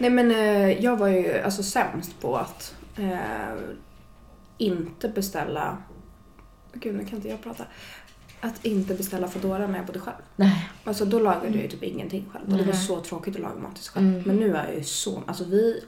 Nej men eh, jag var ju alltså sämst på att eh, inte beställa... Gud nu kan inte jag prata. Att inte beställa Foodora när jag bodde själv. Nej. Alltså då lagade jag ju typ ingenting själv. Och det var så tråkigt att laga mat till sig själv. Mm. Men nu är jag ju så... Alltså vi...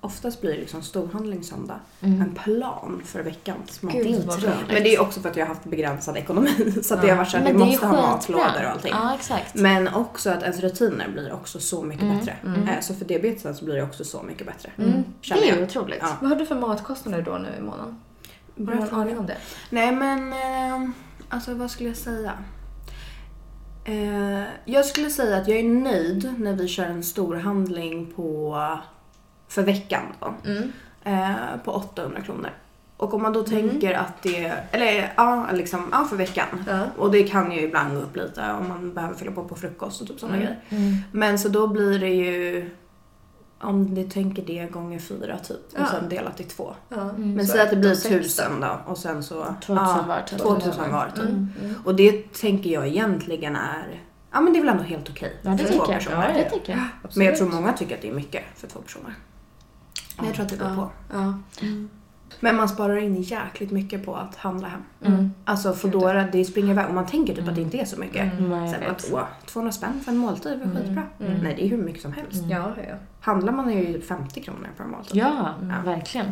Oftast blir det liksom storhandling söndag. Mm. En plan för veckans mat. Gud, det är vad otroligt. bra. Men det är också för att jag har haft begränsad ekonomi. Så att det Ja. har varit såhär, vi det ju måste ha matlådor och allting. Ja, exakt. Men också att ens rutiner blir också så mycket Mm, bättre. mm. Eh, Så för diabetesen så blir det också så mycket bättre. Mm. Känner Det är jag. otroligt. Ja. Vad har du för matkostnader då nu i månaden? Har du en aning om det? Nej men, eh, alltså vad skulle jag säga? Eh, jag skulle säga att jag är nöjd när vi kör en storhandling på, för veckan då. Mm. Eh, på 800 kronor. Och om man då tänker att det, eller ja, liksom, ja för veckan. Ja. Och det kan ju ibland gå upp lite om man behöver fylla på på frukost och typ sådana Mm. grejer. Mm. Men så då blir det ju, om ni tänker det gånger fyra typ. Och Ja. sen delat i två. Ja. Mm. Men Så säg att det blir 16. tusen då och sen så... 2000 ja, var typ. 2000 var typ. Mm. Mm. Och det tänker jag egentligen är, ja men det är väl ändå helt okej Ja, det för två jag. personer. Ja, det tycker jag. Men jag Absolut. tror många tycker att det är mycket för två personer. Men jag tror att det beror på. Ja. Men man sparar in jäkligt mycket på att handla hem. Mm. Alltså Foodora, det springer iväg. Och man tänker typ att det inte är så mycket. Mm. Sen vet. vadå, 200 spänn för en måltid är väl Mm. skitbra? Mm. Nej det är hur mycket som helst. Mm. Ja, ja. Handlar man är ju 50 kronor per måltid. Ja, Ja. verkligen.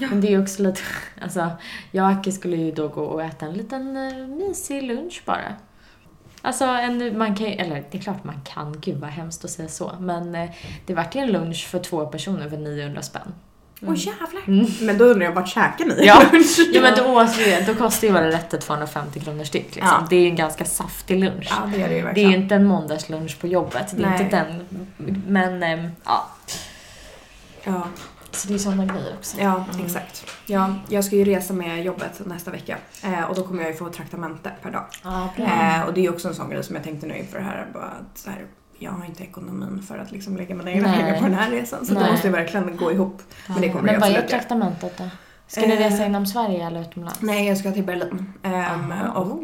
Men det är ju också lite, alltså jag och Aki skulle ju då gå och äta en liten uh, mysig lunch bara. Alltså en, man kan eller det är klart man kan, gud vad hemskt att säga så, men eh, det vart ju en lunch för två personer för 900 spänn. Åh jävlar! Mm. Men då undrar jag vart käkar ni? Ja. Ja men då, åt vi, då kostar ju våra rätter 250 kronor styck liksom. Ja. Det är ju en ganska saftig lunch. Ja det är det ju det är verkligen. ju inte en måndagslunch på jobbet, det är Nej. inte den, men ehm, ja. Ja. Så det är sådana grejer också. Ja, Mm. exakt. Ja, jag ska ju resa med jobbet nästa vecka eh, och då kommer jag ju få traktamente per dag. Ja, bra. Eh, och det är ju också en sån grej som jag tänkte nu inför det här, bara att så här, jag har inte ekonomin för att liksom lägga mina egna pengar på den här resan. Så Nej. det måste ju verkligen gå ihop. Men det kommer Men jag vad är traktamentet då? Ska ni Eh, resa inom Sverige eller utomlands? Nej, jag ska till Berlin. Aha. och då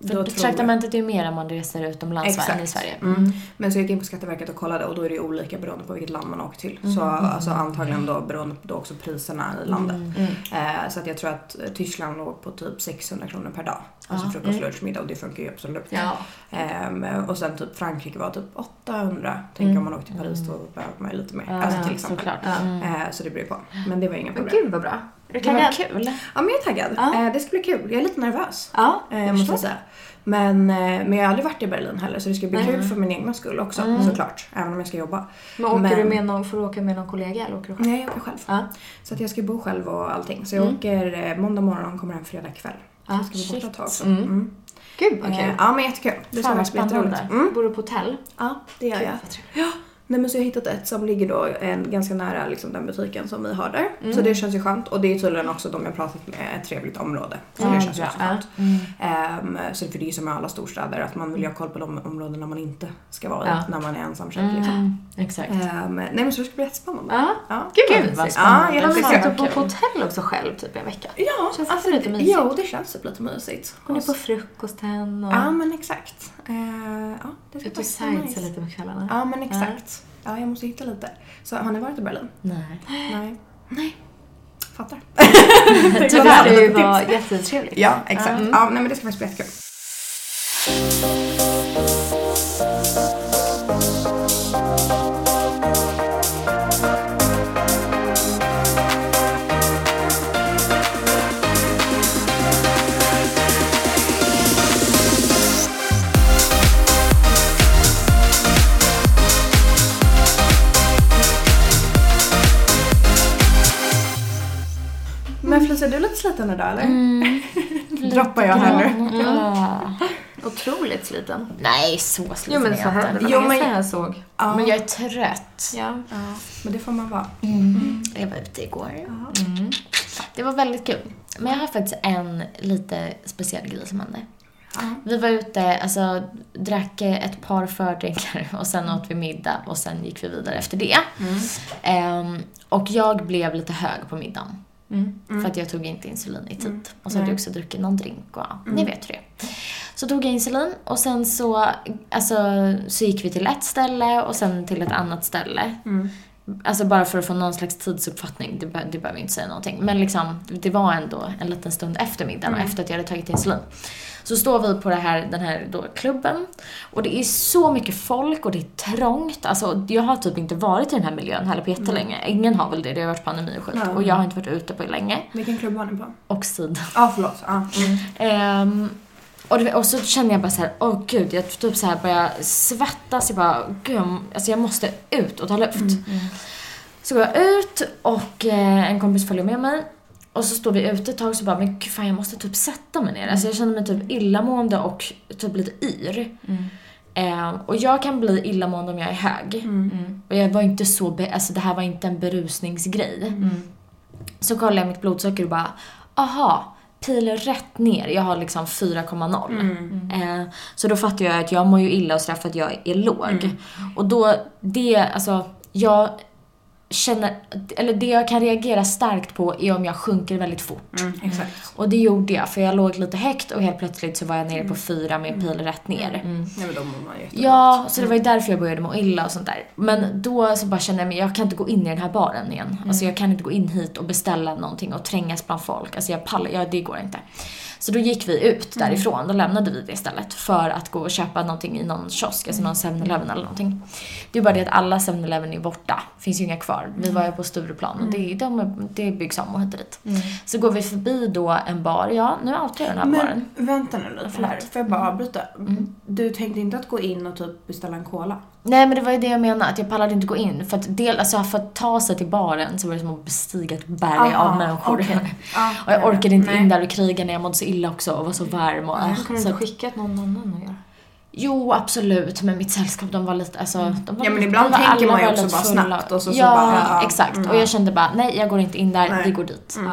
För tror traktamentet är ju mer om man reser utomlands va, än i Exakt. Sverige. Mm. Men så jag gick in på Skatteverket och kollade och då är det ju olika beroende på vilket land man åker till. Så Mm. alltså antagligen då beroende på då också priserna i landet. Mm. Mm. Eh, så att jag tror att eh, Tyskland låg på typ 600 kronor per dag. Alltså Ja. frukost, lunch, middag och det funkar ju absolut. Ja. Ehm, och sen typ Frankrike var typ 800. Tänk Mm. om man åker till Paris då behöver man ju lite mer. Ja, alltså till exempel. såklart. Ja. Mm. Eh, så det beror ju på. Men det var inga Men problem. gud vad bra. Är du Det var taggad? kul. Ja men jag är taggad. Ja. Eh, det ska bli kul. Jag är lite nervös. Ja, Eh, jag måste jag säga. Men, eh, men jag har aldrig varit i Berlin heller så det ska bli Nej. kul för min egna skull också Mm. såklart. Även om jag ska jobba. Men åker Men- du med någon, får du åka med någon kollega eller åker du själv? Nej, jag åker själv. Ja. Så att jag ska bo själv och allting. Så jag Mm. åker måndag morgon och kommer hem fredag kväll. Så Ah, ska vara borta ett tag också. Mm. Mm. Gud vad kul. Ja men jättekul. Det ska bli jätteroligt. Mm. Bor du på hotell? Ja det gör Gud, jag. trevligt. Nej men så jag har hittat ett som ligger då en, ganska nära liksom, den butiken som vi har där. Mm. Så det känns ju skönt. Och det är tydligen också de jag pratat med ett trevligt område. Så Ja, det känns ju också skönt. Mm. Ehm, så för det är ju som med alla storstäder att man vill ju ha koll på de områdena man inte ska vara i Ja. när man är ensamkänd. Liksom. Mm. Exakt. Ehm, nej men så det ska bli jättespännande. Ja. Ja. Gud, Gud, vad spännande. Ja, sitter Fan, du på hotell också själv typ en vecka? Ja, Känns alltså, lite mysigt? Jo, det känns typ lite mysigt. Och på så- frukosten och Ja, men exakt. Eh, ja, det ska ut och sightsa nice. lite på kvällarna? Ja, men exakt. Ja, jag måste hitta lite. Så har ni varit i Berlin? Nej. Nej. Nej. Fattar. Det Tyvärr. ju vara jättetrevligt. Ja, exakt. Mm. Ja, nej men det ska faktiskt bli jättekul. Sliten idag eller? Mm. Droppar jag här nu? Ja. Otroligt sliten. Nej, så sliten Jo men så jag här, det inte. Jo, men- jag såg. Ja. Men jag är trött. Ja. ja, men det får man vara. Mm. Jag var ute igår. Ja. Mm. Det var väldigt kul. Men jag har faktiskt en lite speciell grej som hände. Ja. Vi var ute, alltså drack ett par fördrinkar och sen åt vi middag och sen gick vi vidare efter det. Ehm, och jag blev lite hög på middagen. Mm. Mm. För att jag tog inte insulin i tid. Mm. Och så hade jag också druckit någon drink och ja, ni Mm. vet hur det är. Så tog jag insulin och sen så, alltså, så gick vi till ett ställe och sen till ett annat ställe. Mm. Alltså bara för att få någon slags tidsuppfattning, det, be- det behöver inte säga någonting. Men liksom, det var ändå en liten stund efter middagen och efter att jag hade tagit insulin. Så står vi på det här, den här då klubben och det är så mycket folk och det är trångt. Alltså jag har typ inte varit i den här miljön heller på jättelänge. Ingen har väl det, det har varit pandemi och skit. Ja. Och jag har inte varit ute på länge. Vilken klubb var ni på? Oxid. Ja, ah, förlåt. Ah. Mm. Ehm, och, det, och så känner jag bara så här, åh gud, jag typ så här börjar svettas. Jag bara, gud, alltså jag måste ut och ta luft. Så går jag ut och eh, en kompis följer med mig. Och så står vi ute ett tag och så bara, men gud fan jag måste typ sätta mig ner. Alltså jag känner mig typ illamående och typ lite yr. Ehm, och jag kan bli illamående om jag är hög. Mm. Och jag var inte så, be- alltså det här var inte en berusningsgrej. Så kollar jag mitt blodsocker och bara, aha, piler rätt ner. Jag har liksom 4,0. Eh, så då fattar jag att jag mår ju illa och sådär för att jag är låg. Och då, det, alltså, jag känner, eller det jag kan reagera starkt på är om jag sjunker väldigt fort. Mm. Och det gjorde jag, för jag låg lite högt och helt plötsligt så var jag nere på 4 med pil rätt ner. Nej men då mår man. Ja, så det var ju därför jag började må illa och sånt där. Men då så bara kände jag jag kan inte gå in i den här baren igen. Alltså jag kan inte gå in hit och beställa någonting och trängas bland folk. Alltså jag pallar, ja, det går inte. Så då gick vi ut därifrån, då lämnade vi det istället för att gå och köpa någonting i någon kiosk, alltså någon 7-Eleven eller någonting. Det är bara det att alla 7-Eleven är borta, finns ju inga kvar. Vi var ju på Stureplan och det, de, är- det byggs om och hit och dit. Så går vi förbi då en bar, ja nu outar jag den här baren. Men vänta nu lite här. Får jag bara avbryta? Du tänkte inte att gå in och typ beställa en cola? Nej men det var ju det jag menade, att jag pallade inte gå in. För att, del, alltså, för att ta sig till baren så var det som att bestiga ett berg av människor. Ja, och jag orkade inte nej. in där och kriga när jag mådde så illa också och var så varm. Och, äh, kunde så inte skickat någon annan att göra. jo absolut, men mitt sällskap de var lite, alltså, de var. Ja, men ibland tänker man ju också bara fulla. snabbt och så- så ja, bara, ja, exakt. mm. Och jag kände bara, nej jag går inte in där, Nej. vi går dit. Mm.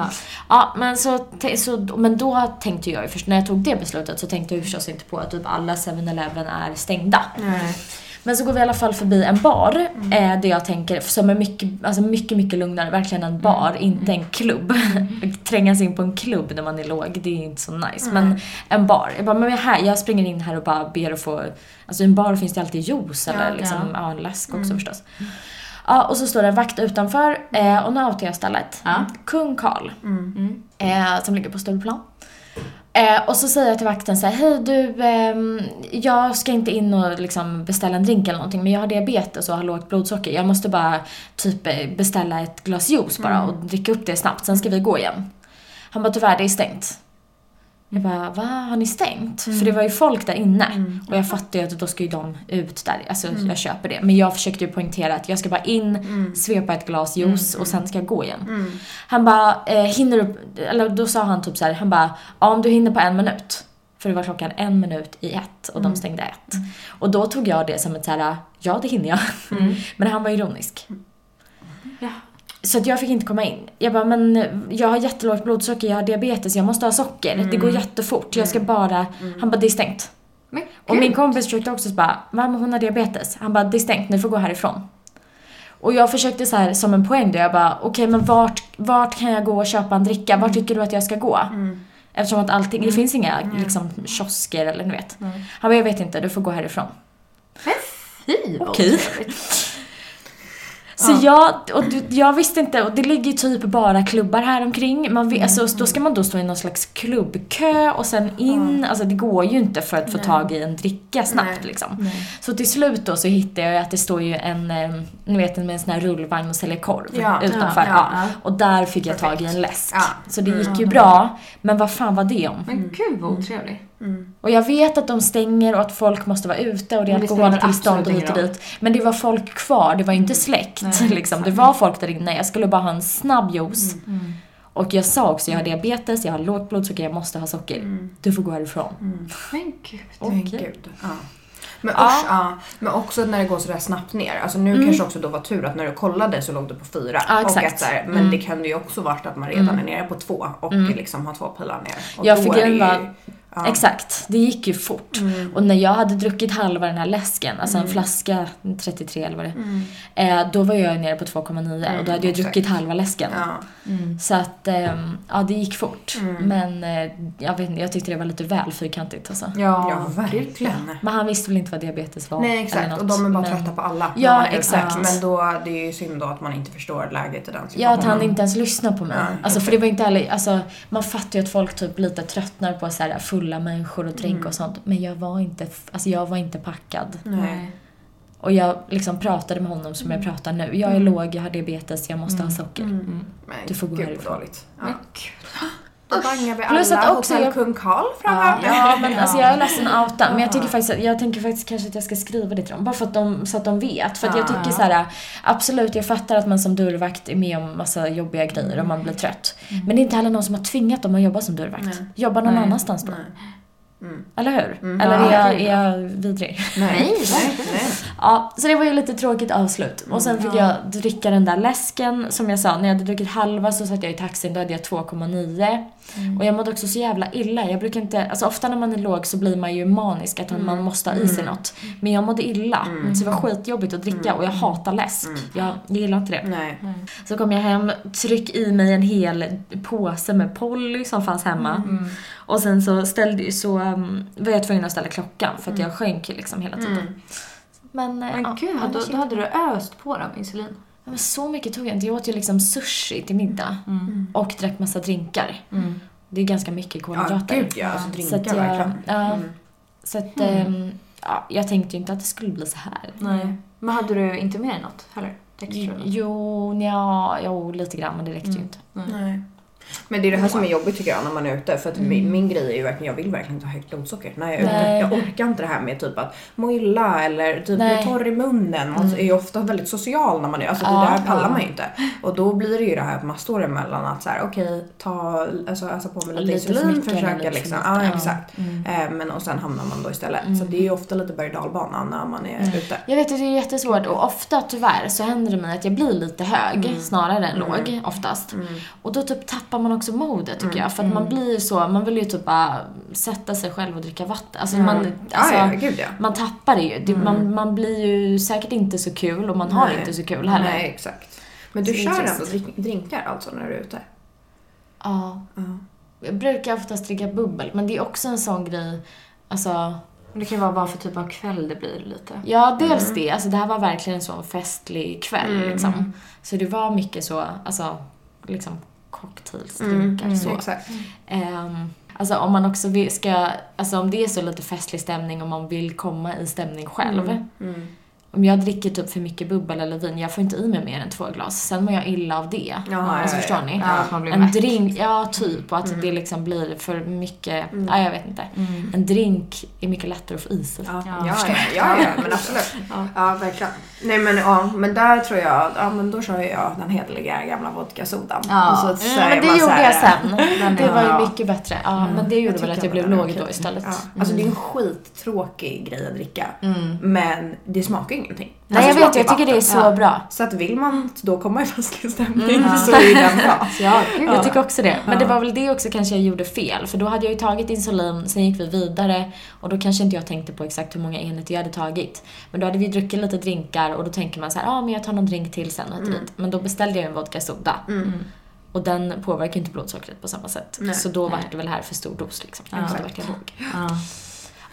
Ja. Men, så, så, men då tänkte jag ju först, när jag tog det beslutet så tänkte jag ju förstås inte på att typ alla 7-Eleven är stängda. Nej. Men så går vi i alla fall förbi en bar, eh, där jag tänker, som är mycket, alltså mycket, mycket lugnare, verkligen en bar, inte en klubb. Trängas in på en klubb när man är låg, det är inte så nice. Men en bar. Jag bara, men här, jag springer in här och bara ber att få, alltså i en bar finns det alltid juice eller Ja, liksom, ja. en läsk också förstås. Ja, och så står det en vakt utanför eh, och nu outar jag stället. Kung Karl, Mm. eh, som ligger på Stureplan. Eh, och så säger jag till vakten så här, hej du, ehm, jag ska inte in och liksom beställa en drink eller någonting men jag har diabetes och har lågt blodsocker. Jag måste bara typ eh, beställa ett glas juice bara och dricka upp det snabbt, sen ska vi gå igen. Han bara, tyvärr det är stängt. Jag bara, va? Har ni stängt? För det var ju folk där inne. Och jag fattar ju att då ska ju de ut där. Alltså jag köper det. Men jag försökte ju poängtera att jag ska bara in, svepa ett glas juice och sen ska jag gå igen. Han bara, eh, hinner du, eller då sa han typ så här, han bara, ja om du hinner på en minut. För det var klockan en minut i ett och de stängde ett. Och då tog jag det som ett så här, ja det hinner jag. Men han var ironisk. Ja. Så att jag fick inte komma in. Jag bara, men jag har jättelågt blodsocker, jag har diabetes, jag måste ha socker. Det går jättefort, jag ska bara... Han bara, det är stängt. Men Och min kompis försökte också så bara, mamma hon har diabetes. Han bara, det är stängt, ni får gå härifrån. Och jag försökte så här som en poäng då, jag bara, okej men vart, vart kan jag gå och köpa en dricka? Vart tycker du att jag ska gå? Eftersom att allting, det finns inga liksom kiosker eller ni vet. Han bara, jag vet inte, du får gå härifrån. fy vad Okej. Så jag, och jag visste inte, och det ligger ju typ bara klubbar här omkring. Man vet, alltså, då ska man då stå i någon slags klubbkö och sen in. Alltså det går ju inte för att få tag i en dricka snabbt Nej. liksom. Så till slut då så hittade jag att det står ju en, ni vet med en sån här rullvagn och säljer korv Ja, utanför. ja, Ja, ja. Och där fick jag tag i en läsk. Ja. Så det gick ju bra. Men vad fan var det om? Men gud vad otrevlig. Och jag vet att de stänger och att folk måste vara ute och det är Men alkoholtillstånd och hit och dit. Men det var folk kvar, det var inte släckt. Nej, liksom. Det var folk där inne. Jag skulle bara ha en snabb juice. Och jag sa också, jag har diabetes, jag har lågt blodsocker, jag måste ha socker. Du får gå härifrån. Men gud. Men Okej. gud. Ja. Men Ja. ja. Men också när det går sådär snabbt ner. Alltså nu kanske också då var tur att när du kollade så låg du på fyra. Ja, och att så här, men det kan ju också varit att man redan är nere på två och liksom har två pilar ner. Och Ja, för grejen var- Ja. Exakt, det gick ju fort. Mm. Och när jag hade druckit halva den här läsken, alltså Mm. en flaska 33 eller vad det Mm. är, eh, då var jag nere på 2,9 och då hade jag exakt. druckit halva läsken. Ja. Mm. Så att, ehm, ja det gick fort. Mm. Men eh, jag vet inte, jag tyckte det var lite väl fyrkantigt alltså. Ja, ja, verkligen. Men han visste väl inte vad diabetes var. Nej eller exakt, något. och de är bara Men- trötta på alla. Ja, exakt. Men då, det är ju synd då att man inte förstår läget i den Ja, att situationen. han inte ens lyssnar på mig. Ja, alltså, för det var inte heller, alltså, man fattar ju att folk typ lite tröttnar på så här fulla människor och drink Mm. och sånt. Men jag var inte, alltså, jag var inte packad. Nej. Och jag liksom pratade med honom som jag pratar nu. Jag är Mm. låg, jag har diabetes, jag måste ha socker. Mm. Men Du får gå gud, härifrån. dåligt. Ja. Men Då bangar vi Plus alla att också Hotell jag- Kung Karl Ja, framöver. ja, men alltså jag är ledsen att outa, men jag Ja. tycker faktiskt att, jag tänker faktiskt kanske att jag ska skriva det till dem. Bara för att de, så att de vet. För att jag Ja. tycker så här, absolut jag fattar att man som dörrvakt är med om massa jobbiga grejer och man blir trött. Men det är inte heller någon som har tvingat dem att jobba som dörrvakt. Nej. Jobba någon Nej. annanstans då. Nej. Mm. Eller hur? Mm. Eller Ja, är jag, är jag vidrig? Nej, Nej, nej. Ja, så det var ju lite tråkigt avslut. Och sen fick Ja. jag dricka den där läsken. Som jag sa, när jag hade druckit halva så satt jag i taxin, då hade jag 2,9. Och jag mådde också så jävla illa. Jag brukar inte, alltså ofta när man är låg så blir man ju manisk, att man måste ha i sig något. Men jag mådde illa. Så det var skitjobbigt att dricka och jag hatar läsk. Jag gillar inte det. nej. Så kom jag hem, tryck i mig en hel påse med Polly som fanns hemma. Och sen så ställde så um, var jag tvungen att ställa klockan för att jag sjönk liksom hela tiden. Mm. Men, eh, Men ja, gud, då, då hade du öst på dem insulin. Ja, men så mycket tog jag inte. Jag åt ju liksom sushi till middag. Och drack massa drinkar. Det är ganska mycket Ja, kolhydrater. gud ja. Alltså så att drinkar jag, verkligen. ja, Mm. så att, ehm, ja, jag tänkte ju inte att det skulle bli så här. Nej. Men hade du inte med dig något heller? Extra? Jo, nja, jo, lite grann men det räckte ju inte. Nej. Men det är det här som är jobbigt tycker jag när man är ute. För att min, min grej är ju verkligen, jag vill verkligen inte ha högt blodsocker när jag är ute. Jag orkar inte det här med typ att må illa eller typ Nej. bli torr i munnen. Man är ju ofta väldigt social när man är Alltså det Ja, där pallar ja. man ju inte. Och då blir det ju det här att man står emellan att så här, okej, ta, alltså ösa på med lite, Lite insulin, försöka liksom. Ja, ja. exakt. Eh, men och sen hamnar man då istället. Så det är ju ofta lite berg dalbana när man är ute. Jag vet att det är jättesvårt och ofta tyvärr så händer det mig att jag blir lite hög snarare än låg oftast. Och då typ tappar man också modet tycker jag. För att man blir så, man vill ju typ bara sätta sig själv och dricka vatten. Alltså man, alltså, ja, ja, gud ja. man tappar det ju. Det, man, man blir ju säkert inte så kul och man har Nej. inte så kul heller. Nej, exakt. Men du kör ändå drink, drinkar alltså när du är ute? Ja. Ja. Jag brukar oftast dricka bubbel men det är också en sån grej, alltså Det kan ju vara vad för typ av kväll det blir lite. Ja, dels det. Alltså det här var verkligen en sån festlig kväll liksom. Så det var mycket så, alltså liksom cocktailsdrinkar så. Exakt. Ehm, alltså om man också vill, ska, alltså om det är så lite festlig stämning och man vill komma i stämning själv. Mm. Om jag dricker typ för mycket bubbel eller vin, jag får inte i mig mer än två glas. Sen mår jag illa av det. Ja, alltså ja, förstår ja. ni? Ja, att man blir En mätt. drink, ja typ. Och att det liksom blir för mycket, ja jag vet inte. En drink är mycket lättare att få i sig. Ja, Ja, ja, men absolut. Ja. verkligen. Nej men ja, men där tror jag, ja men då kör jag den hederliga gamla vodkasodan. Ja. Och så Mm, säger men det man gjorde här- jag sen. Det var ju mycket bättre. Ja, men det gjorde väl att jag blev låg då istället. Ja. Alltså det är en skittråkig grej att dricka. Mm. Men det smakar ju ingenting. Nej Alltså, jag vet, jag tycker det är så Ja. bra. Så att vill man då komma i festlig stämning Mm. så är den bra. Ja. Jag tycker också det. Men Ja. det var väl det också kanske jag gjorde fel. För då hade jag ju tagit insulin, sen gick vi vidare och då kanske inte jag tänkte på exakt hur många enheter jag hade tagit. Men då hade vi druckit lite drinkar och då tänker man så här, ja ah, men jag tar någon drink till sen och och dit. Men då beställde jag en vodka soda. Och den påverkar inte blodsockret på samma sätt. Nej. Så då var det väl här för stor dos liksom. Jag måste verkligen låg. Ja.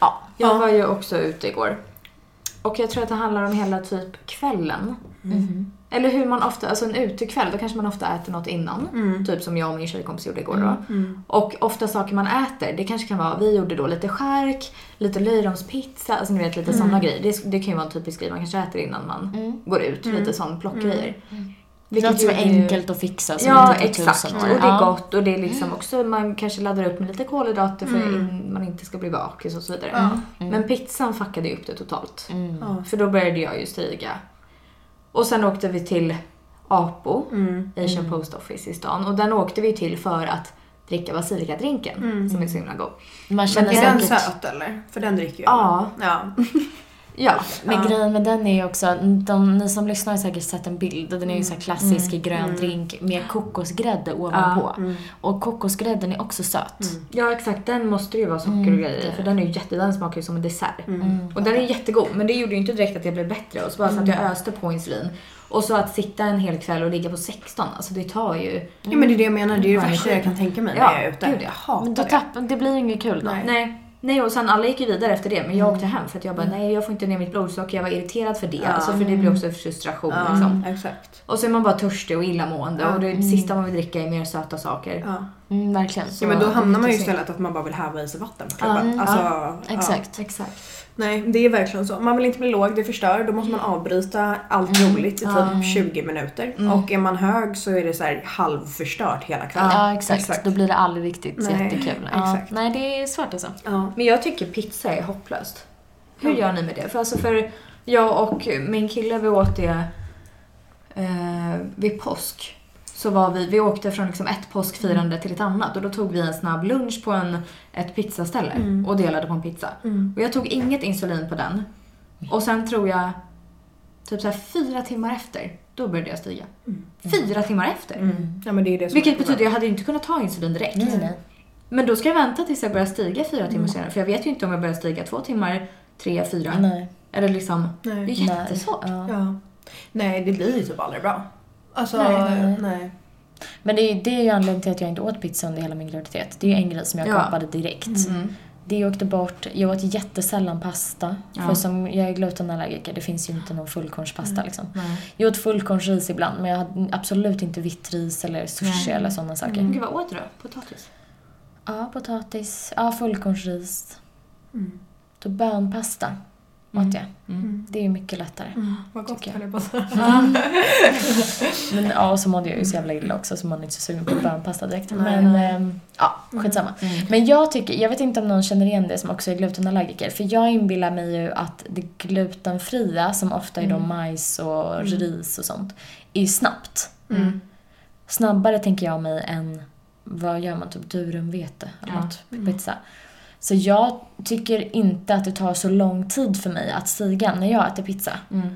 Ja. Jag var ju också ute igår. Och jag tror att det handlar om hela typ kvällen. Eller hur man ofta, alltså en utekväll, då kanske man ofta äter något innan. Typ som jag och min tjejkompis gjorde igår då. Och ofta saker man äter, det kanske kan vara, vi gjorde då lite skärk, lite löjromspizza, alltså ni vet lite sådana grejer. Det, det kan ju vara en typisk grej man kanske äter innan man går ut, lite sån plockgrejer. Vilket Något som är enkelt att fixa som Ja, inte exakt. Och det är gott och det är liksom också, man kanske laddar upp med lite kolhydrater för att man inte ska bli bakis och så vidare. Men pizzan fuckade ju upp det totalt. Mm. För då började jag ju stiga. Och sen åkte vi till Apo, Asian Post Office i stan. Och den åkte vi till för att dricka basilikadrinken som är så himla god. Man Men känner är den säkert... söt eller? För den dricker ju Ja. Ja. Ja. Men Ja. grejen med den är ju också, de, ni som lyssnar har säkert sett en bild. Den är ju så här klassisk i grön Mm. drink med kokosgrädde ovanpå. Mm. Och kokosgrädden är också söt. Mm. Ja exakt, den måste ju vara socker Mm, och grejer i, för den är ju jätte, den smakar ju som en dessert. Mm. Och den är jättegod, men det gjorde ju inte direkt att jag blev bättre. Och så bara så att jag öste på insulin. Och så att sitta en hel kväll och ligga på 16, alltså det tar ju... Ja men det är det jag menar, det är det Mm. värsta jag kan tänka mig Ja, när jag är ute. gud, ja. Jag hatar Men då det. tappar, det blir ju inget kul då. Nej. Nej. Nej och sen alla gick ju vidare efter det men jag Mm. åkte hem för att jag bara nej jag får inte ner mitt blodsocker. Jag var irriterad för det. Ja. Alltså för det blir också frustration Ja, liksom. exakt. Och så är man bara törstig och illamående Ja. och det Mm. sista man vill dricka är mer söta saker. Ja. Mm, verkligen. ja men då hamnar man ju istället att man bara vill häva i sig vatten på klubben. Ja, alltså. Exakt. Exakt. Nej, det är verkligen så. Man vill inte bli låg, det förstör. Då måste man avbryta allt Mm. roligt i typ Ja. 20 minuter. Mm. Och är man hög så är det så här halvförstört hela kvällen. Ja, exakt. exakt. Då blir det aldrig riktigt Nej, jättekul. Ja. exakt. Nej, det är svårt alltså. Ja. Men jag tycker pizza är hopplöst. Hur Mm. gör ni med det? För alltså för jag och min kille vi åt det eh, vid påsk. Så var vi, vi åkte från liksom ett påskfirande till ett annat och då tog vi en snabb lunch på en, ett pizzaställe Mm. och delade på en pizza. Mm. Och jag tog inget insulin på den. Och sen tror jag, typ så här fyra timmar efter, då började jag stiga. Mm. Fyra timmar efter. Mm. Ja men det är det som Vilket betyder jag hade inte kunnat ta insulin direkt. Nej, nej. Men då ska jag vänta tills jag börjar stiga fyra timmar Mm. senare. För jag vet ju inte om jag börjar stiga två timmar, tre, fyra. Nej. Eller liksom, det är Nej. jättesvårt. Ja. Ja. Nej, det blir ju typ aldrig bra. Alltså, Nej, nej. nej. Men det är, det är ju anledningen till att jag inte åt pizza under hela min graviditet. Det är ju en grej som jag Ja. kapade direkt. Mm. Det åkte bort. Jag åt jättesällan pasta. Ja. För som jag är glutenallergiker, det finns ju inte någon fullkornspasta Mm. liksom. Nej. Jag åt fullkornsris ibland, men jag hade absolut inte vitt ris eller sushi Nej. eller sådana saker. Men Gud vad åt du då? Potatis? Ja, potatis. Ja, fullkornsris. Mm. Då bönpasta Mm. Åt jag. Mm. Det är ju mycket lättare. Mm. Vad gott höll jag. på att säga. Men ja, och så mådde jag ju så jävla illa också så man är inte så sugen på bönpasta direkt. Nej. Men ehm, ja, skitsamma. Mm. Men jag tycker, jag vet inte om någon känner igen det som också är glutenallergiker. För jag inbillar mig ju att det glutenfria, som ofta är då Mm. majs och Mm. ris och sånt, är ju snabbt. Mm. Snabbare tänker jag mig än, vad gör man, typ durumvete eller Ja. något pizza. Så jag tycker inte att det tar så lång tid för mig att stiga när jag äter pizza. Mm.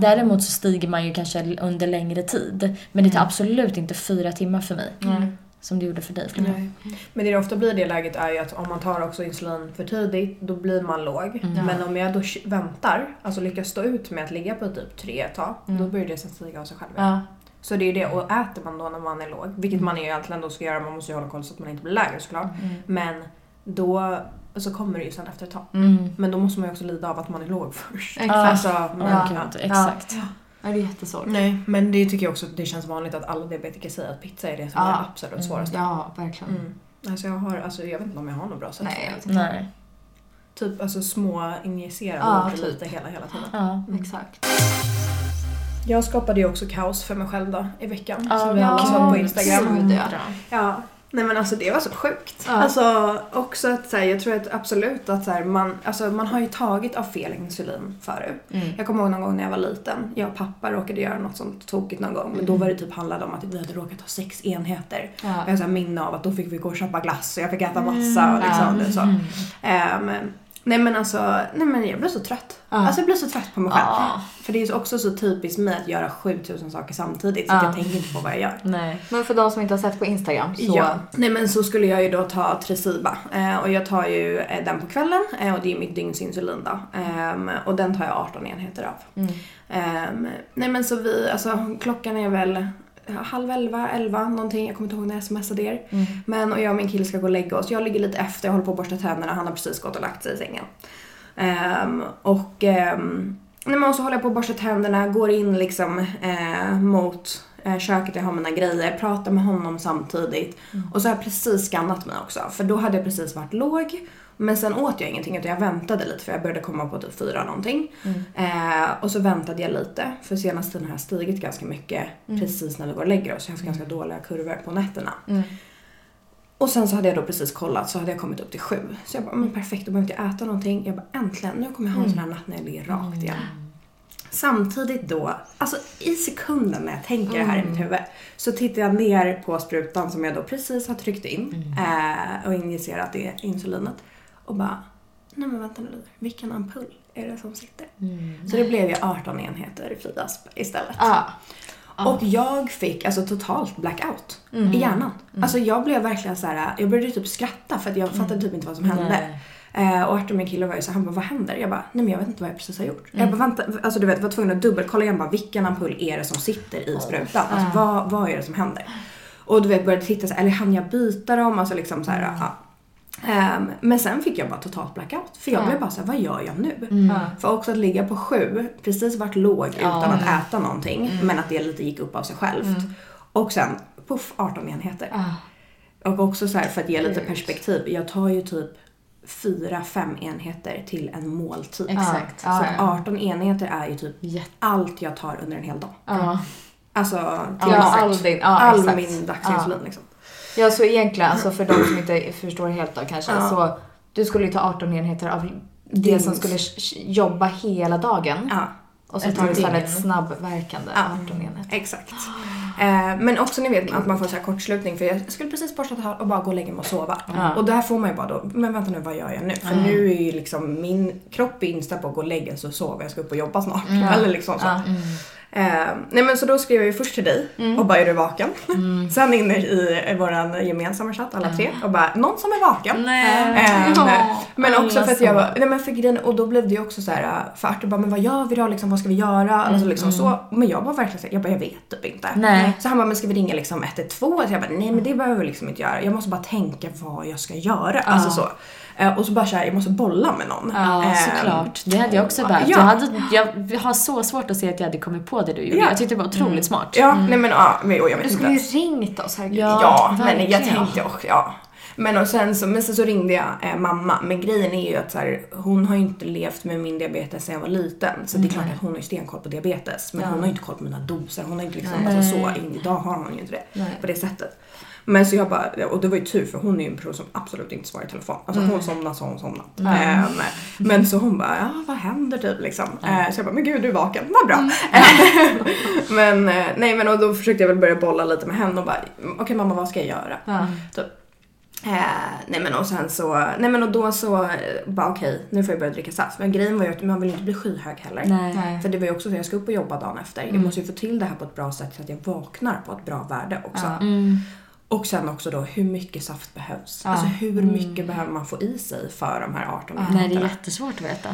Däremot så stiger man ju kanske under längre tid. Men det tar Mm. absolut inte fyra timmar för mig. Mm. Som det gjorde för dig. Nej. Men det det ofta blir i det läget är ju att om man tar också insulin för tidigt, då blir man låg. Mm. Men om jag då väntar, alltså lyckas stå ut med att ligga på typ tre ett tag, Mm. då börjar det sen stiga av sig själv. Ja. Så det är det, och äter man då när man är låg, vilket man ju egentligen då ska göra, man måste ju hålla koll så att man inte blir lägre såklart. Mm. Men då så kommer det ju sen efter ett tag. Mm. Men då måste man ju också lida av att man är låg först. Exakt. Alltså, Ja, men, ja. ja. gud, exakt. Ja, det är jättesvårt. Nej, men det tycker jag också att det känns vanligt att alla diabetiker säger att pizza är det som Ja. är det absolut svåraste. Ja, verkligen. Mm. Alltså jag har, alltså jag vet inte om jag har något bra sätt Nej, jag vet inte. Nej. Typ alltså små injicera Ja, ja, typ. lite hela, hela tiden. Ja. Exakt. Jag skapade ju också kaos för mig själv då i veckan. Ja, som vi alla ja, såg på Instagram. gud, ja. Nej men alltså det var så sjukt. Ja. Alltså också att så här, jag tror att absolut att så här, man, alltså, man har ju tagit av fel insulin förut. Mm. Jag kommer ihåg någon gång när jag var liten. Jag och pappa råkade göra något sånt tokigt någon gång. Men då var det typ handlade om att vi hade råkat ha sex enheter. Ja. Jag har minne av att då fick vi gå och köpa glass och jag fick äta massa och liksom Ja. det, så. Mm. Nej men alltså, nej men jag blev så trött. Ja. Alltså jag blev så trött på mig själv. Ja. För det är ju också så typiskt mig att göra 7000 saker samtidigt så Ja. jag tänker inte på vad jag gör. Nej. Men för de som inte har sett på Instagram så... Ja. Nej men så skulle jag ju då ta Tresiba eh, och jag tar ju eh, den på kvällen eh, och det är mitt dygns insulin då. Ehm, och den tar jag 18 enheter av. Mm. Ehm, nej men så vi, alltså klockan är väl halv elva, elva någonting. Jag kommer inte ihåg när jag smsade er. Mm. Men och jag och min kille ska gå och lägga oss. Jag ligger lite efter, jag håller på att borsta tänderna. Han har precis gått och lagt sig i sängen. Ehm, och ehm, nej, men så håller jag på att borsta tänderna, går in liksom eh, mot eh, köket, jag har mina grejer, pratar med honom samtidigt. Och så har jag precis skannat mig också. För då hade jag precis varit låg. Men sen åt jag ingenting utan jag väntade lite för jag började komma på typ fyra någonting. Mm. Eh, och så väntade jag lite för senaste tiden har jag stigit ganska mycket Mm. precis när vi går och lägger oss. Jag har haft ganska dåliga kurvor på nätterna. Mm. Och sen så hade jag då precis kollat så hade jag kommit upp till sju. Så jag bara, men perfekt då behöver inte jag äta någonting. Jag bara äntligen, nu kommer jag ha en sån här natt när jag ligger rakt igen. Samtidigt då, alltså i sekunden när jag tänker det här i mitt huvud så tittar jag ner på sprutan som jag då precis har tryckt in eh, och injicerat det insulinet och bara, nej men vänta nu vilken ampull? är det som sitter. Mm. Så det blev ju 18 enheter Friasp istället. Ja. Och jag fick alltså totalt blackout Mm. i hjärnan. Alltså jag blev verkligen så här, jag började typ skratta för att jag fattade typ inte vad som hände. Nej. Eh, och Artur min kille var ju så han bara vad händer? Jag bara nej men jag vet inte vad jag precis har gjort. Mm. Jag bara vänta, alltså du vet var tvungen att dubbelkolla igen bara vilken ampull är det som sitter i sprutan? Alltså vad, vad är det som händer? Och du vet började titta så här, eller hann jag byta dem? Alltså liksom så här, Mm. ja. Ehm, men sen fick jag bara totalt blackout. För jag Ja. blev bara så här, vad gör jag nu? Ja. För också att ligga på sju, precis vart låg utan Ja. Mm. att äta någonting. Men att det lite gick upp av sig självt. Och sen, puff, 18 enheter. Ja. Och också så här för att ge lite perspektiv. Jag tar ju typ 4-5 enheter till en måltid. Exakt. Så ja. 18 enheter är ju typ Jätte- allt jag tar under en hel dag. Ja. Alltså till Ja, all din, all exakt. min dagsinsulin liksom. Ja, så egentligen, alltså för de som inte förstår helt då kanske, så du skulle ju ta 18 enheter av det som skulle jobba hela dagen. Ja, Och så tar du istället snabbverkande Ja. 18 enheter. exakt. Eh, men också ni vet att man får så här kortslutning för jag skulle precis borsta och bara gå och lägga mig och sova. Ja. Och där får man ju bara då, men vänta nu vad gör jag nu? För nu är ju liksom min kropp inställd på att gå och lägga sig och sova, jag ska upp och jobba snart. Eller liksom så. Eh, nej men så då skrev jag ju först till dig och bara är du vaken? Sen in i våran gemensamma chatt alla tre och bara någon som är vaken. Nej. Eh, Ja. men också för att jag var, nej men för grejen, och då blev det ju också så här för Artur bara men vad gör vi då liksom, vad ska vi göra? Alltså liksom så. Men jag var verkligen så här, jag bara jag vet typ inte. Nej. Så han bara men ska vi ringa liksom 112? Så jag bara nej men det behöver vi liksom inte göra. Jag måste bara tänka vad jag ska göra. Alltså så. Eh, och så bara så här, jag måste bolla med någon. Ja, Eh, såklart. Det hade jag också behövt. ja. Jag, hade, jag har så svårt att se att jag hade kommit på det du gjorde. Ja. Jag tyckte det var otroligt smart. Ja, nej men ja, men, jag vet Du skulle ju ringt oss, herregud. Ja. Ja, men jag tänkte också, ja. Men, och sen, så, men sen så ringde jag eh, mamma. Men grejen är ju att så här, hon har ju inte levt med min diabetes sedan jag var liten. Så det är klart att hon har ju stenkoll på diabetes. Men hon har ju inte koll på mina doser. Hon har inte liksom, Nej. alltså, så, idag har hon ju inte det Nej. på det sättet. Men så jag bara, och det var ju tur för hon är ju en person som absolut inte svarar i telefon. Alltså hon somnar så hon somnat. Ehm, men så hon bara, ja vad händer typ liksom. Eh, så jag bara, men gud du är vaken, vad bra. Ehm, men eh, nej men och då försökte jag väl börja bolla lite med henne och bara, okej mamma vad ska jag göra? Typ. Eh, nej men och sen så, nej men och då så, eh, bara okej nu får jag börja dricka saft. Men grejen var ju att man vill inte bli skyhög heller. Nej. Nej. För det var ju också så jag ska upp och jobba dagen efter. Jag måste ju få till det här på ett bra sätt så att jag vaknar på ett bra värde också. Mm. Och sen också då hur mycket saft behövs. Ja. Alltså hur mycket behöver man få i sig för de här 18 Nej, det är enheterna? jättesvårt att veta.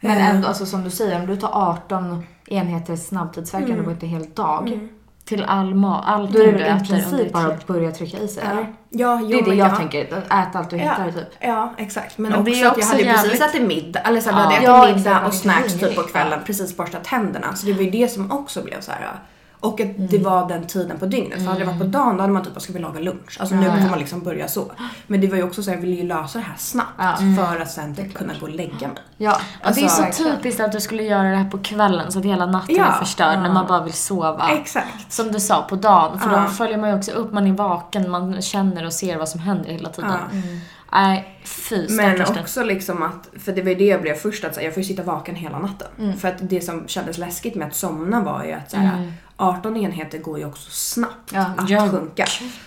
Men Eh. ändå, alltså, som du säger, om du tar 18 enheter snabbtidsverkande Mm. på en hel dag, Till all mat, allt då är det du väl i äter princip ett bara att börja trycka i sig, Ja, eller? ja jo, Det är det jag ja. tänker, att äta allt du hittar Ja. typ. Ja, exakt. Men, Men det också är att jag också hade precis ätit middag, eller så hade Ja, ätit middag och snacks typ på kvällen, precis borstat tänderna. Så det var ju det som också blev så här. Och att Mm. det var den tiden på dygnet. För hade det varit på dagen då hade man typ, vad ska vi laga lunch? Alltså nu får man liksom börja så. Men det var ju också så jag ville ju lösa det här snabbt. Ja. För att sen typ kunna gå och lägga mig. Ja, Ja, det är så verkligen. typiskt att du skulle göra det här på kvällen så att hela natten Ja. är förstörd när man bara vill sova. Exakt. Som du sa, på dagen. För Ja. då följer man ju också upp, man är vaken, man känner och ser vad som händer hela tiden. Ja. Nej, fy Men också liksom att, för det var ju det jag blev först att så här, jag får ju sitta vaken hela natten. Mm. För att det som kändes läskigt med att somna var ju att så här, 18 enheter går ju också snabbt Ja. att Ja. sjunka.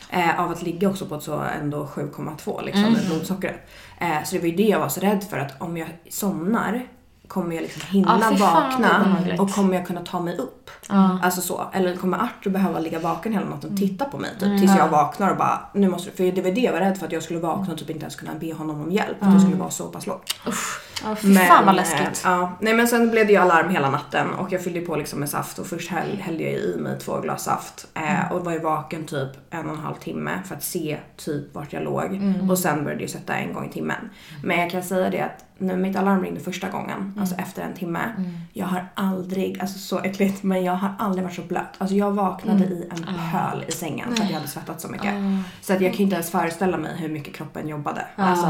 Eh, av att ligga också på ett så ändå 7,2 liksom Mm. blodsockret. Eh, så det var ju det jag var så rädd för att om jag somnar kommer jag liksom hinna vad vakna och kommer jag kunna ta mig upp? Ja. Alltså så. Eller kommer Arthur behöva ligga vaken hela natten och titta på mig typ, tills jag vaknar och bara nu måste För det var det jag var rädd för att jag skulle vakna och typ inte ens kunna be honom om hjälp. För att jag skulle vara så pass låg. Ja, fy fan vad läskigt. eh, Ja, nej men sen blev det ju alarm hela natten och jag fyllde på liksom med saft och först häll, hällde jag i mig två glas saft eh, och var ju vaken typ en och en halv timme för att se typ vart jag låg och sen började jag sätta en gång i timmen. Men jag kan säga det att när mitt alarm ringde första gången, alltså efter en timme, jag har aldrig, alltså så äckligt, men jag har aldrig varit så blöt. Alltså jag vaknade i en pöl i sängen för att jag hade svettats så mycket. Så att jag kan inte ens föreställa mig hur mycket kroppen jobbade. Alltså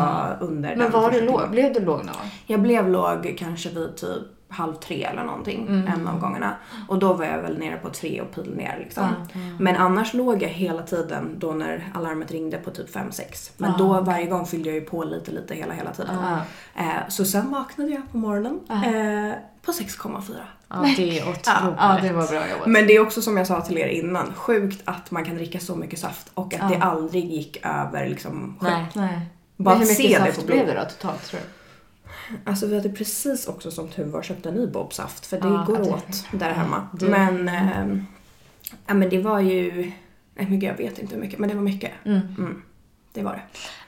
under Men den var du låg? Blev du låg någon gång? Jag blev låg kanske vid typ halv tre eller någonting en av gångerna. Och då var jag väl nere på tre och pil ner liksom. Men annars låg jag hela tiden då när alarmet ringde på typ 5-6. Men då varje gång fyllde jag ju på lite lite hela hela tiden. Eh, så sen vaknade jag på morgonen eh, på 6,4. Ja, det är otroligt. Ja, det var bra jobbat. Men det är också som jag sa till er innan, sjukt att man kan dricka så mycket saft och att det aldrig gick över liksom sju. Nej. Nej. Bara Men hur se mycket det saft blod. blev det då totalt tror du? Alltså vi hade precis också som tur var köpt en ny bobsaft för det Ja, går det- åt där hemma. du- Men, ehm, ja men det var ju, nej men jag vet inte hur mycket men det var mycket. Mm. Mm, det var det.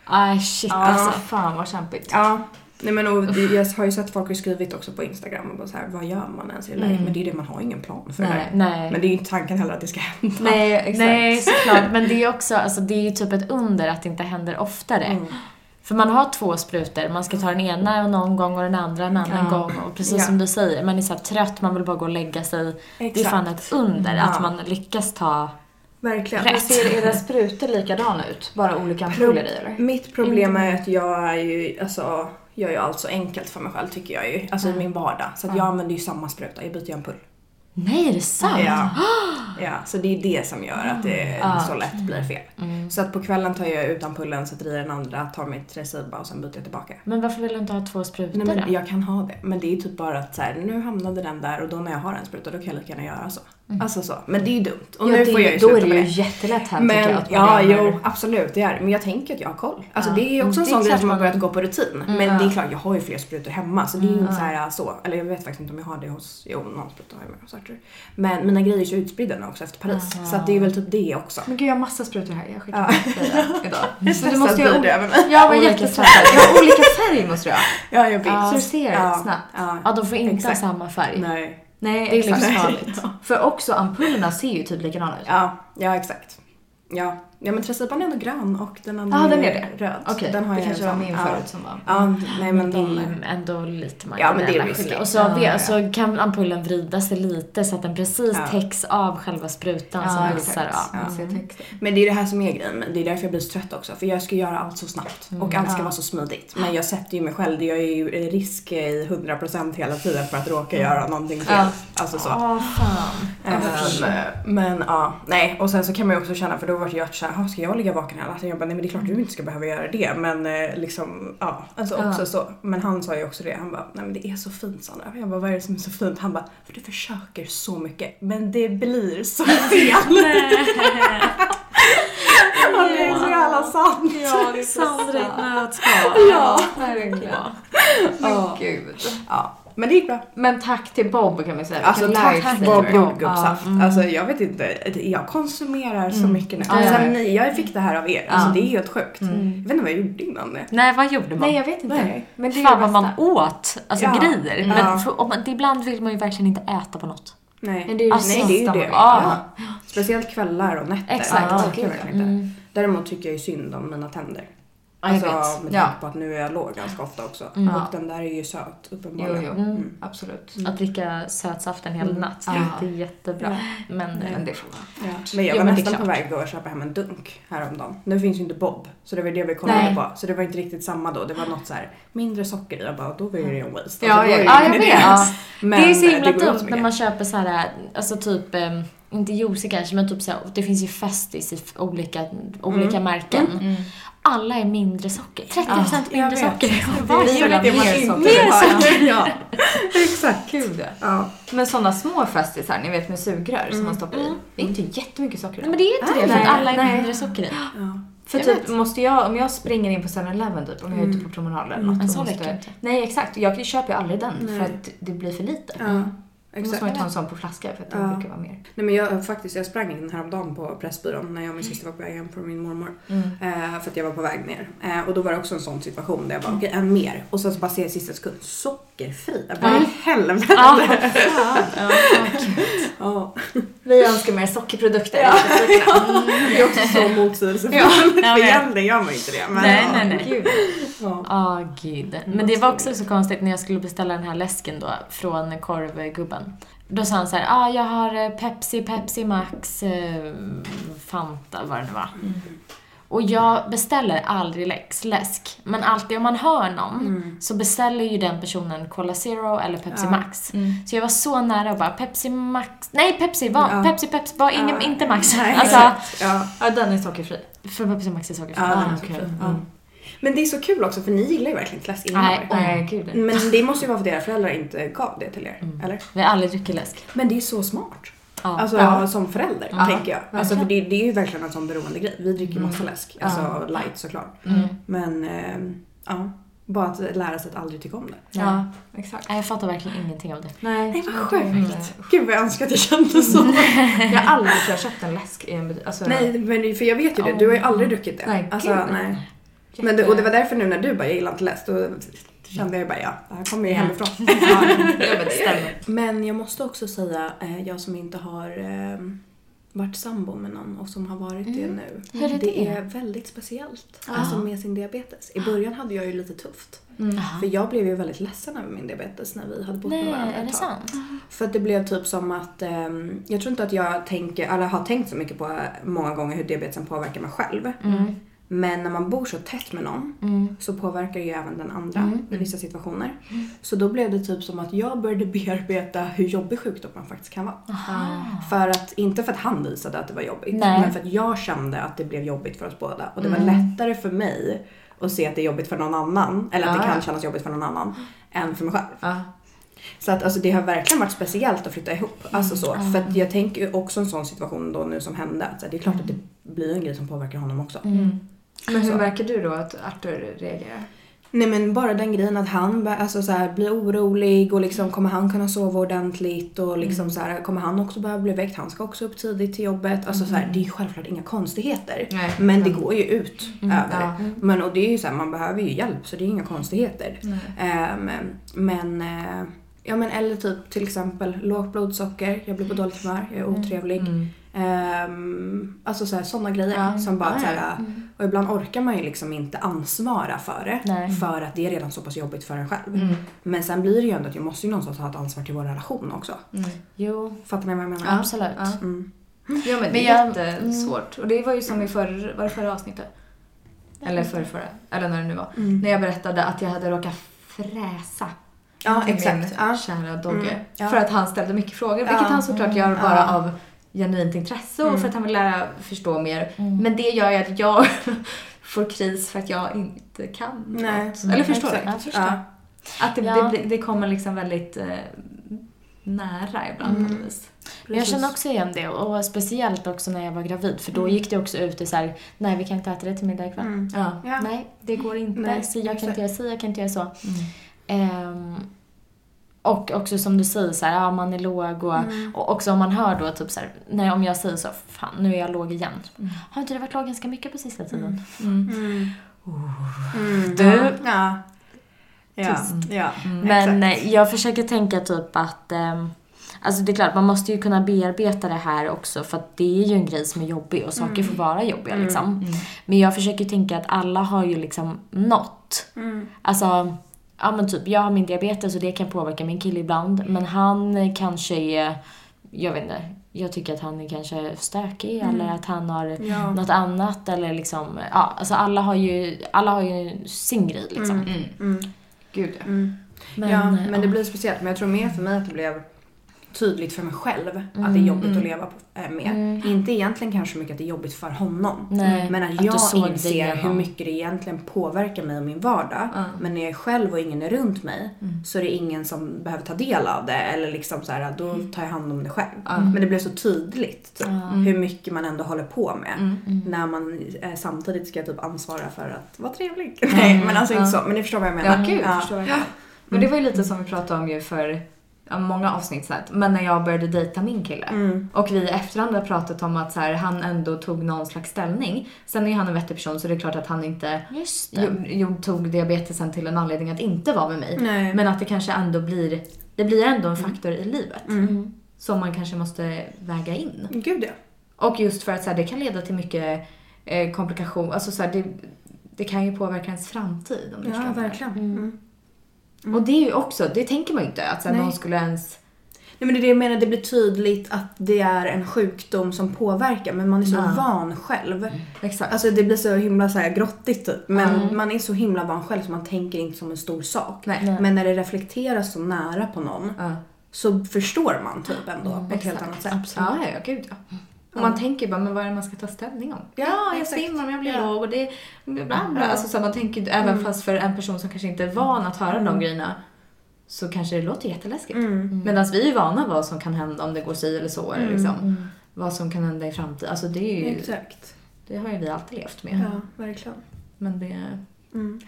Aj shit Ja, alltså. fan vad kämpigt. Ja. Nej men och jag har ju sett folk har skrivit också på Instagram och bara så här, vad gör man ens i det? Mm. Men det är det, man har ingen plan för Nej. det. Nej. Men det är ju inte tanken heller att det ska hända. Nej, exakt. Nej, såklart. Men det är också, alltså det är ju typ ett under att det inte händer oftare. Mm. För man har två sprutor, man ska ta den ena någon gång och den andra en annan Ja. gång. Och precis Ja. som du säger, man är så trött, man vill bara gå och lägga sig. Det är fan ett under att Ja. man lyckas ta... Verkligen. Rätt. Ser era sprutor likadana ut? Bara olika ampuller i eller? Mitt problem är att jag är ju, alltså, gör ju allt så enkelt för mig själv tycker jag ju. Alltså i min vardag. Så att jag använder ju samma spruta, jag byter ju ampull. Nej, är det sant? Ja. ja, så det är det som gör att det Ah. så lätt blir fel. Mm. Så att på kvällen tar jag ut ampullen, sätter i den andra, tar mitt Reciba och sen byter jag tillbaka. Men varför vill du inte ha två sprutor Nej, men jag kan ha det. Men det är typ bara att så här, nu hamnade den där och då när jag har en spruta då kan jag lika gärna göra så. Alltså så. Men det är ju dumt. Och Ja, nu det, får jag ju då är det ju jättelätt här tycker jag Men att ja, jo absolut det är. Men jag tänker att jag har koll. Alltså Ja. det är ju också en sån grej som har börjat gå på rutin. Men Ja. det är klart, jag har ju fler sprutor hemma så det är ju inte Mm. så här så. Eller jag vet faktiskt inte om jag har det hos, jo någon spruta har jag med hos Arthur. Men mina grejer är så utspridda nu också efter Paris. Så att det är väl typ det också. Men gud jag har massa sprutor här, jag skickar Ja. idag. Hur Så du blir över mig? Jag var jättestressad. Jag har olika färg måste jag ha. Ja, jag vet. Så du ser snabbt. Ja. De får inte ha samma färg. Nej. Nej, Det är exakt. livsfarligt. För också ampullerna ser ju typ likadana ut. Ja, ja exakt. Ja, ja men Treciban är ändå grön och den andra Ja, den är det. röd. Okej, den har det jag kanske var min ja. förut som var... Ja, nej men det är ju ändå lite Ja, men det är marginella skillnader. Och så, Ja, vet, ja. så kan ampullen vrida sig lite så att den precis Ja. täcks av själva sprutan som Ja, visar. Ja. Texten. Men det är det här som är grejen. Det är därför jag blir så trött också. För jag ska göra allt så snabbt. Och allt ska Ja. vara så smidigt. Men jag sätter ju mig själv. Jag är ju risk i 100% hela tiden för att råka göra någonting fel. Ja. Alltså så. Åh, fan. Ehm, men ja, nej. Och sen så kan man ju också känna, för då vart jag "Jaha, ska jag ligga vaken hela natten? Jag bara, nej men det är klart du inte ska behöva göra det. Men eh, liksom, ja. Alltså Ja. också så. Men han sa ju också det, han bara, nej men det är så fint Sandra. Jag bara, vad är det som är så fint? Han bara, för du försöker så mycket. Men det blir så fel. Och det är så jävla sant. Ja, det är Sandra i ett nötskal. Ja. verkligen. Ja. Men gud. Ja, men det gick bra. Men tack till Bob kan vi säga. Alltså Vilken tack. Bob jordgubbssaft. mm. Alltså jag vet inte, jag konsumerar så Mm. mycket nu. Ja. Sen ni, jag fick det här av er, alltså Ja. det är helt sjukt. Mm. Jag vet inte vad jag gjorde innan det. Nej, vad gjorde man? Nej, jag vet inte. Nej. Men det Fan vad man åt, alltså Ja. grejer. Men för, om, man- ibland vill man ju verkligen inte äta på något. Nej. Men det är ju Alltså, Nej det är ju det. Ja. Speciellt kvällar och nätter. Exakt. Verkligen inte. Mm. Däremot tycker jag ju synd om mina tänder. Jag Alltså vet. med Ja. tanke på att nu är jag låg ganska ofta också. Mm. Och Ja. den där är ju söt Jo, uppenbarligen. jo. Mm. Absolut. Att dricka sötsaft en hel Mm. natt, det är jättebra. Men, Men det får vara. Ja. Men jag Jo, var är nästan på väg att köpa hem en dunk häromdagen. Nu finns ju inte Bob, så det var det vi kollade Nej. på. Så det var inte riktigt samma då. Det var något så här mindre socker i. Jag bara, då var ju det en waste. Alltså, Ja, var ja, jag vet. Ja. Men, det är så eh, himla dumt när man köper så här, alltså typ, eh, inte juicy kanske, men typ så här, det finns ju Festis i olika, olika märken. Mm. Alla är mindre socker. 30% Ja, jag mindre socker. Det är det man inte socker. vill ha. Mer Ja, exakt. Gud ja. Men sådana små festisar, ni vet med sugrör som man stoppar i. Mm. Det är inte jättemycket socker Nej, men det är inte Nej, det, för alla är nej. mindre socker i. Ja. För Jag typ vet. måste jag, om jag springer in på 7-Eleven typ, om jag är ute på promenad eller något. Men då så måste, inte. Nej exakt, jag köper ju aldrig den Nej. för att det blir för lite. Ja, Då måste exakt. man ju ta en sån på flaska för att det Ja. brukar vara mer. Nej men jag faktiskt, jag sprang in häromdagen på Pressbyrån när jag och min syster var på väg hem från min mormor. Mm. Eh, för att jag var på väg ner. Eh, och då var det också en sån situation där jag bara, okej en mer. Och sen så bara ser jag sista sekund, sockerfri. Jag bara, Ja. i helvete. Ja, Ja. Ja. Vi önskar mer sockerprodukter. Ja. Det är också så motsägelsefullt. Ja, vet. egentligen gör man inte det. Men Nej, ja. nej, nej. Gud. Ja. Ah, gud. Men det var också så konstigt när jag skulle beställa den här läsken då från korvgubben. Då sa han så här, ah, jag har eh, Pepsi, Pepsi Max, eh, Fanta, vad det nu var. Och jag beställer aldrig läx, läsk. Men alltid om man hör någon Mm. så beställer ju den personen Cola Zero eller Pepsi Ja. Max. Mm. Så jag var så nära och bara Pepsi Max, nej Pepsi, var, Ja. Pepsi, Pepsi, var ingen, Ja. inte Max. Nej, alltså, exakt. ja. Ja, den är sockerfri. för Pepsi Max är sockerfri. Ja, den är Ah, sockerfri. Mm. Men det är så kul också för ni gillar ju verkligen läsk innan. Nej. Nej, gud. Men det måste ju vara för att era föräldrar inte gav det till er. Mm. Eller? Vi har aldrig druckit läsk. Men det är så smart. Ja. Alltså Ja. som förälder, Ja, tänker jag. Alltså, för det, det är ju verkligen en sån beroende grej. Vi dricker Mm. massa läsk. Alltså Ja. light såklart. Mm. Men ehm, ja. Bara att lära sig att aldrig tycka om det. Ja, exakt. Nej, Jag fattar verkligen ingenting av det. Nej, Nej vad inte- sjukt. Gud vad jag önskar att jag kände så. Jag har aldrig jag, köpt en läsk i en butik. Alltså, nej men för jag vet ju det, du har ju aldrig druckit det. Nej, alltså, gud, Men det, och det var därför nu när du bara, jag gillar inte läsk, då kände jag bara ja, det här kommer ju hemifrån. Ja, men det jag måste också säga, eh, jag som inte har eh, varit sambo med någon och som har varit det Mm. nu. Hur är det det? är väldigt speciellt. Ja. Alltså med sin diabetes. I början hade jag ju lite tufft. Mm. För jag blev ju väldigt ledsen över min diabetes när vi hade bott med Nej, varandra är ett det tag. sant? För att det blev typ som att, ehm, jag tror inte att jag tänker, eller har tänkt så mycket på eh, många gånger hur diabetesen påverkar mig själv. Mm. Men när man bor så tätt med någon Mm. så påverkar det ju även den andra Mm. i vissa situationer. Så då blev det typ som att jag började bearbeta hur jobbig sjukdomen faktiskt kan vara. Aha. För att, inte för att han visade att det var jobbigt, Nej. men för att jag kände att det blev jobbigt för oss båda. Och det var Mm. lättare för mig att se att det är jobbigt för någon annan, eller att det Ja. kan kännas jobbigt för någon annan, än för mig själv. Ja. Så att alltså, det har verkligen varit speciellt att flytta ihop. Alltså så. Mm. För att jag tänker också en sån situation då nu som hände. Så det är klart att det blir en grej som påverkar honom också. Mm. Men hur Så. märker du då att Arthur reagerar? Nej men bara den grejen att han alltså, så här, blir orolig och liksom kommer han kunna sova ordentligt och liksom så här, kommer han också behöva bli väckt? Han ska också upp tidigt till jobbet. Alltså så här, det är ju självklart inga konstigheter. Nej. Men det går ju ut Mm, över. ja. Men och det är ju så här, man behöver ju hjälp så det är inga konstigheter. Ehm, men, eh, ja men eller typ till exempel lågt blodsocker, jag blir på dåligt humör, jag är otrevlig. Mm. Ehm, alltså så här, sådana grejer Ja. som bara här, och ibland orkar man ju liksom inte ansvara för det. Nej. För att det är redan så pass jobbigt för en själv. Mm. Men sen blir det ju ändå att jag måste ju någonstans ha ett ansvar till vår relation också. Mm. Jo, Fattar ni vad jag menar? Ja. absolut. Ja. Mm. Ja men det är jättesvårt. Och det var ju som i förra, var det förra avsnittet? Eller förra, förra, eller när det nu var. Mm. När jag berättade att jag hade råkat fräsa Ja till exakt. min Ja. kära Dogge. Mm, ja. För att han ställde mycket frågor, vilket Ja. han såklart gör Mm, bara ja. av genuint intresse och Mm. för att han vill lära förstå mer. Mm. Men det gör ju att jag får kris för att jag inte kan Nej. något. Eller förstår du? Jag förstår. Ja. Att det, Ja. det, det kommer liksom väldigt eh, nära ibland på Mm. något vis. Men Jag känner också igen det och speciellt också när jag var gravid för då Mm. gick det också ut i så här, nej vi kan inte äta det till middag ikväll. Mm. Ja. Ja. Nej, det går inte. Nej, så jag kan inte göra så, jag kan inte göra så. Mm. Och också som du säger så här, ja man är låg och, Mm. och också om man hör då typ så här, nej om jag säger så, fan nu är jag låg igen. Mm. Har inte du varit låg ganska mycket på sista tiden? Mm. Mm. Mm. Du- Ja. Ja. Tyst. ja. Mm. Men Exakt. eh, jag försöker tänka typ att ehm, Alltså det är klart, man måste ju kunna bearbeta det här också för att det är ju en grej som är jobbig och saker Mm. får vara jobbiga Mm. liksom. Mm. Men jag försöker tänka att alla har ju liksom något. Mm. Alltså, ja men typ jag har min diabetes och det kan påverka min kille ibland. Men han kanske är, jag vet inte, jag tycker att han är kanske stökig Mm. eller att han har Ja. något annat eller liksom, ja alltså alla har ju, alla har ju sin grej liksom. Mm. Mm. Mm. Gud ja. Mm. Men, ja, eh, men det blir speciellt. Men jag tror mer för mig att det blev tydligt för mig själv att det är Mm, jobbigt mm. att leva äh, med. Mm. Inte egentligen kanske mycket att det är jobbigt för honom. Nej, Men att, att jag inser hur mycket det egentligen påverkar mig och min vardag. Ja. Men när jag är själv och ingen är runt mig Mm. så är det ingen som behöver ta del av det. Eller liksom så här, då tar jag hand om det själv. Ja. Men det blev så tydligt typ, Ja. hur mycket man ändå håller på med. Mm. Mm. När man eh, samtidigt ska typ ansvara för att vara trevlig. Nej men alltså inte Ja. så. Men ni förstår vad jag Ja, menar. gud, jag förstår. Ja. Men det var ju lite som vi pratade om ju för ja, många avsnitt sedan. Men när jag började dejta min kille. Mm. Och vi i efterhand har pratat om att så här, han ändå tog någon slags ställning. Sen är han en vettig person så det är klart att han inte Just det. jo, jo, tog diabetesen till en anledning att inte vara med mig. Nej. Men att det kanske ändå blir, det blir ändå en faktor i livet. Mm. Mm. Som man kanske måste väga in. Gud ja. Och just för att så här, det kan leda till mycket eh, komplikation. Alltså så här, det, det kan ju påverka ens framtid om Ja, verkligen. Mm. Mm. Och det är ju också, det tänker man ju inte. Att Nej. någon skulle ens... Nej men det är det jag menar, det blir tydligt att det är en sjukdom som påverkar men man är så Ja. van själv. Exakt. Alltså det blir så himla så här grottigt typ. Men Mm. man är så himla van själv så man tänker inte som en stor sak. Nej. Nej. Men när det reflekteras så nära på någon Ja. så förstår man typ ändå Mm, på ett helt annat sätt. Absolut. Ja, ja, gud ja. Och man tänker bara, men vad är det man ska ta ställning om? Ja, jag exakt. svimmar, men jag blir Ja. låg och det bla bla. Ja. Alltså så man tänker även Mm. fast för en person som kanske inte är van att höra de Mm. grejerna så kanske det låter jätteläskigt. Mm. Medan vi är vana vad som kan hända om det går si eller så. Mm. liksom, Mm. Vad som kan hända i framtiden. Alltså det är ju, Exakt. det har ju vi alltid levt med. Ja, verkligen. Men det, Mm.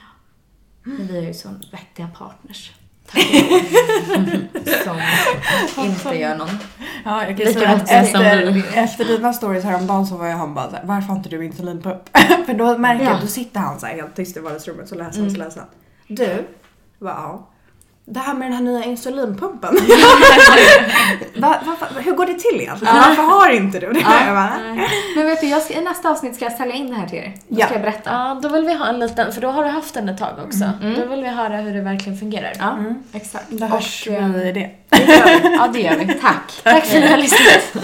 Men vi har ju så vettiga partners. Tack och lov. Som inte gör någon. Ja, jag kan säga att efter, efter dina stories häromdagen så var jag han bara såhär, varför har inte du insulinpump? För då märker jag, Ja. då sitter han såhär helt tyst i vardagsrummet så läser han så läser han. Du, bara, ja. Det här med den här nya insulinpumpen. va, va, va, hur går det till egentligen? Varför har inte du det? Jag bara, Men vet du, jag ska, i nästa avsnitt ska jag sälja in det här till er. Då Ja. ska jag berätta. Ja, då vill vi ha en liten, för då har du haft den ett tag också. Då vill vi höra hur det verkligen fungerar. Ja, exakt. Då hörs eh, vi i det. Ja, det gör vi. Tack. Tack för att ni har lyssnat.